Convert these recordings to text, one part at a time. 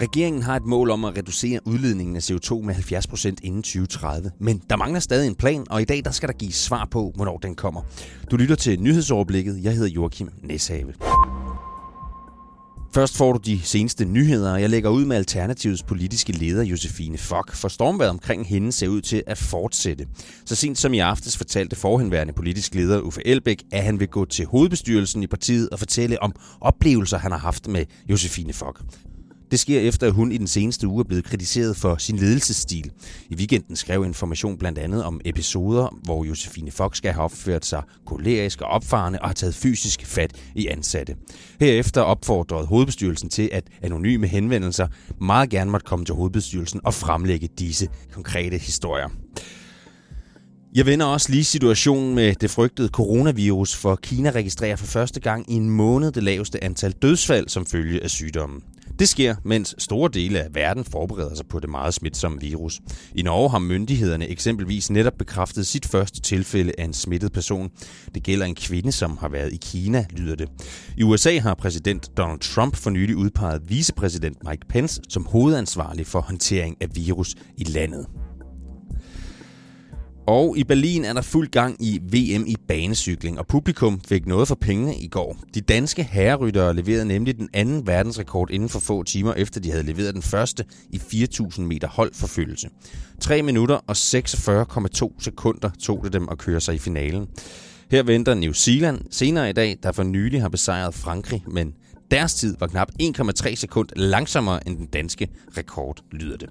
Regeringen har et mål om at reducere udledningen af CO2 med 70% inden 2030, men der mangler stadig en plan, og i dag der skal der gives svar på, hvornår den kommer. Du lytter til nyhedsoverblikket. Jeg hedder Joachim Næshave. Først får du de seneste nyheder, og jeg lægger ud med Alternativets politiske leder Josefine Fock, for stormværet omkring hende ser ud til at fortsætte. Så sent som i aftes fortalte forhenværende politisk leder Uffe Elbæk, at han vil gå til hovedbestyrelsen i partiet og fortælle om oplevelser, han har haft med Josefine Fock. Det sker efter, at hun i den seneste uge er blevet kritiseret for sin ledelsesstil. I weekenden skrev Information blandt andet om episoder, hvor Josefine Fox skal have opført sig kolerisk og opfarende og har taget fysisk fat i ansatte. Herefter opfordrede hovedbestyrelsen til, at anonyme henvendelser meget gerne måtte komme til hovedbestyrelsen og fremlægge disse konkrete historier. Jeg vender også lige situationen med det frygtede coronavirus, for Kina registrerer for første gang i en måned det laveste antal dødsfald som følge af sygdommen. Det sker, mens store dele af verden forbereder sig på det meget smitsomme virus. I Norge har myndighederne eksempelvis netop bekræftet sit første tilfælde af en smittet person. Det gælder en kvinde, som har været i Kina, lyder det. I USA har præsident Donald Trump for nylig udpeget vicepræsident Mike Pence som hovedansvarlig for håndtering af virus i landet. Og i Berlin er der fuld gang i VM i banecykling, og publikum fik noget for pengene i går. De danske herreryttere leverede nemlig den anden verdensrekord inden for få timer, efter de havde leveret den første i 4.000 meter holdforfølgelse. 3 minutter og 46,2 sekunder tog det dem at køre sig i finalen. Her venter New Zealand senere i dag, der for nylig har besejret Frankrig, men deres tid var knap 1,3 sekund langsommere end den danske rekord, lyder det.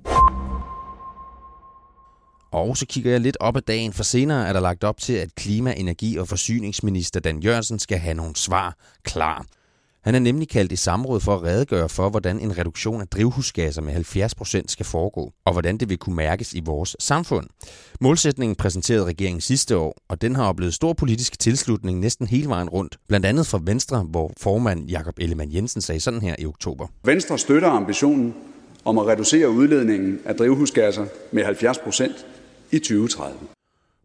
Og så kigger jeg lidt op ad dagen, for senere er der lagt op til, at klima-, energi- og forsyningsminister Dan Jørgensen skal have nogle svar klar. Han er nemlig kaldt i samråd for at redegøre for, hvordan en reduktion af drivhusgasser med 70% skal foregå, og hvordan det vil kunne mærkes i vores samfund. Målsætningen præsenterede regeringen sidste år, og den har oplevet stor politisk tilslutning næsten hele vejen rundt. Blandt andet fra Venstre, hvor formand Jakob Ellemann Jensen sagde sådan her i oktober. Venstre støtter ambitionen om at reducere udledningen af drivhusgasser med 70 procent i 2030.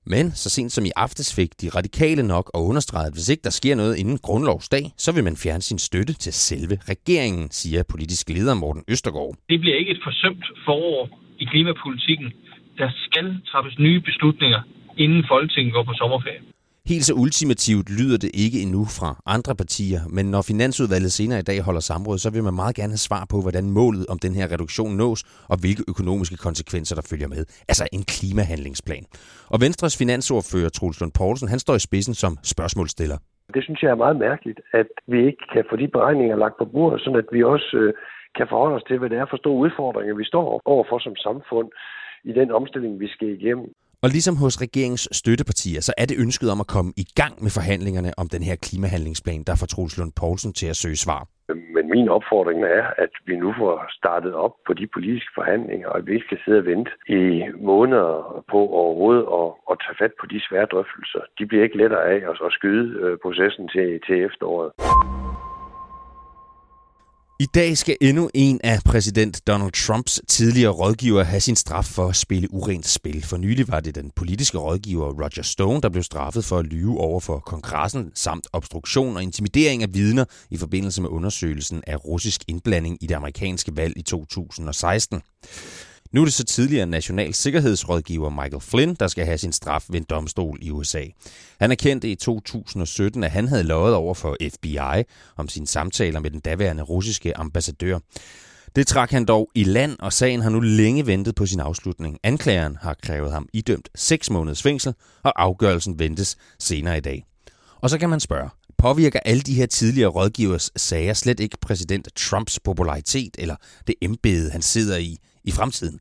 Men så sent som i aftes fik de radikale nok og understreget, at hvis ikke der sker noget inden grundlovsdag, så vil man fjerne sin støtte til selve regeringen, siger politisk leder Morten Østergaard. Det bliver ikke et forsømt forår i klimapolitikken. Der skal træffes nye beslutninger, inden Folketinget går på sommerferie. Helt så ultimativt lyder det ikke endnu fra andre partier, men når Finansudvalget senere i dag holder samråd, så vil man meget gerne have svar på, hvordan målet om den her reduktion nås, og hvilke økonomiske konsekvenser, der følger med. Altså en klimahandlingsplan. Og Venstres finansordfører Troels Lund Poulsen, han står i spidsen som spørgsmålsstiller. Det synes jeg er meget mærkeligt, at vi ikke kan få de beregninger lagt på bordet, så at vi også øh, kan forholde os til, hvad det er for store udfordringer, vi står overfor som samfund i den omstilling, vi skal igennem. Og ligesom hos regeringens støttepartier, så er det ønsket om at komme i gang med forhandlingerne om den her klimahandlingsplan, der får Troels Lund Poulsen til at søge svar. Men min opfordring er, at vi nu får startet op på de politiske forhandlinger, og at vi ikke skal sidde og vente i måneder på overhovedet og, og tage fat på de svære drøftelser. De bliver ikke lettere af at, at skyde øh, processen til, til efteråret. I dag skal endnu en af præsident Donald Trumps tidligere rådgiver have sin straf for at spille urent spil. For nylig var det den politiske rådgiver Roger Stone, der blev straffet for at lyve over for kongressen, samt obstruktion og intimidering af vidner i forbindelse med undersøgelsen af russisk indblanding i det amerikanske valg i 2016. Nu er det så tidligere national sikkerhedsrådgiver Michael Flynn, der skal have sin straf ved en domstol i USA. Han erkendte i 2017, at han havde lovet over for FBI om sine samtaler med den daværende russiske ambassadør. Det trak han dog i land, og sagen har nu længe ventet på sin afslutning. Anklageren har krævet ham idømt 6 måneders fængsel, og afgørelsen ventes senere i dag. Og så kan man spørge, påvirker alle de her tidligere rådgivers sager slet ikke præsident Trumps popularitet eller det embede, han sidder i i fremtiden?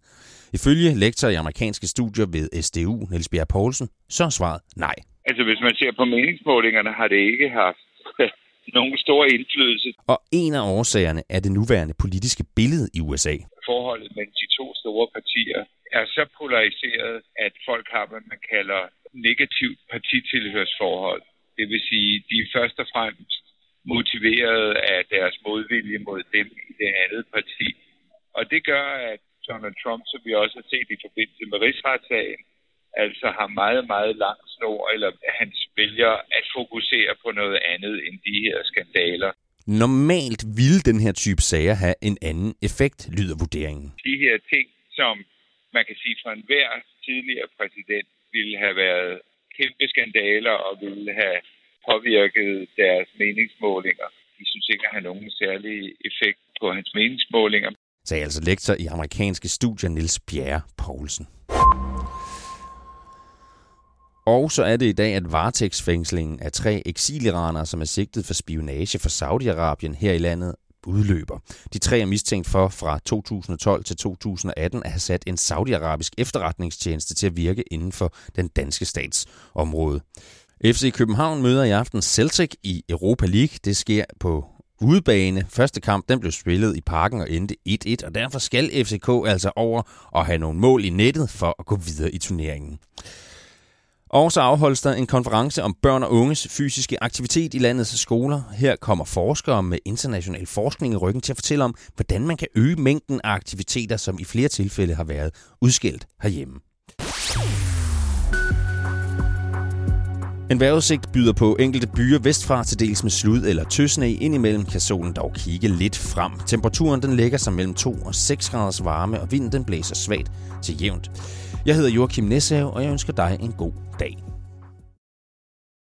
Ifølge lektor i amerikanske studier ved SDU, Niels Bjerg Poulsen, så er svaret nej. Altså hvis man ser på meningsmålingerne, har det ikke haft nogen stor indflydelse. Og en af årsagerne er det nuværende politiske billede i USA. Forholdet mellem de to store partier er så polariseret, at folk har, hvad man kalder negativt partitilhørsforhold. Det vil sige, de er først og fremmest motiveret af deres modvilje mod dem i det andet parti. Og det gør, at Donald Trump, som vi også har set i forbindelse med rigsretssagen, altså har meget, meget lang snor, eller hans vælger at fokusere på noget andet end de her skandaler. Normalt ville den her type sager have en anden effekt, lyder vurderingen. De her ting, som man kan sige fra enhver tidligere præsident, ville have været kæmpe skandaler og ville have påvirket deres meningsmålinger. De synes ikke at have nogen særlig effekt på hans meningsmålinger. Sagde altså lektor i amerikanske studier Nils Bjerre Poulsen. Og så er det i dag, at varetægtsfængslingen af tre eksiliranere, som er sigtet for spionage for Saudi-Arabien her i landet, udløber. De tre er mistænkt for fra 2012 til 2018 at have sat en saudiarabisk efterretningstjeneste til at virke inden for den danske stats område. FC København møder i aften Celtic i Europa League. Det sker på udebane. Første kamp den blev spillet i parken og endte 1-1, og derfor skal FCK altså over og have nogle mål i nettet for at gå videre i turneringen. Og så afholdes der en konference om børn og unges fysiske aktivitet i landets skoler. Her kommer forskere med international forskning i ryggen til at fortælle om, hvordan man kan øge mængden af aktiviteter, som i flere tilfælde har været udskilt herhjemme. En vejrudsigt byder på enkelte byer vestfra til dels med slud eller tøsne. Indimellem kan solen dog kigge lidt frem. Temperaturen den ligger sig mellem 2 og 6 graders varme, og vinden den blæser svagt til jævnt. Jeg hedder Joachim Nessau, og jeg ønsker dig en god dag.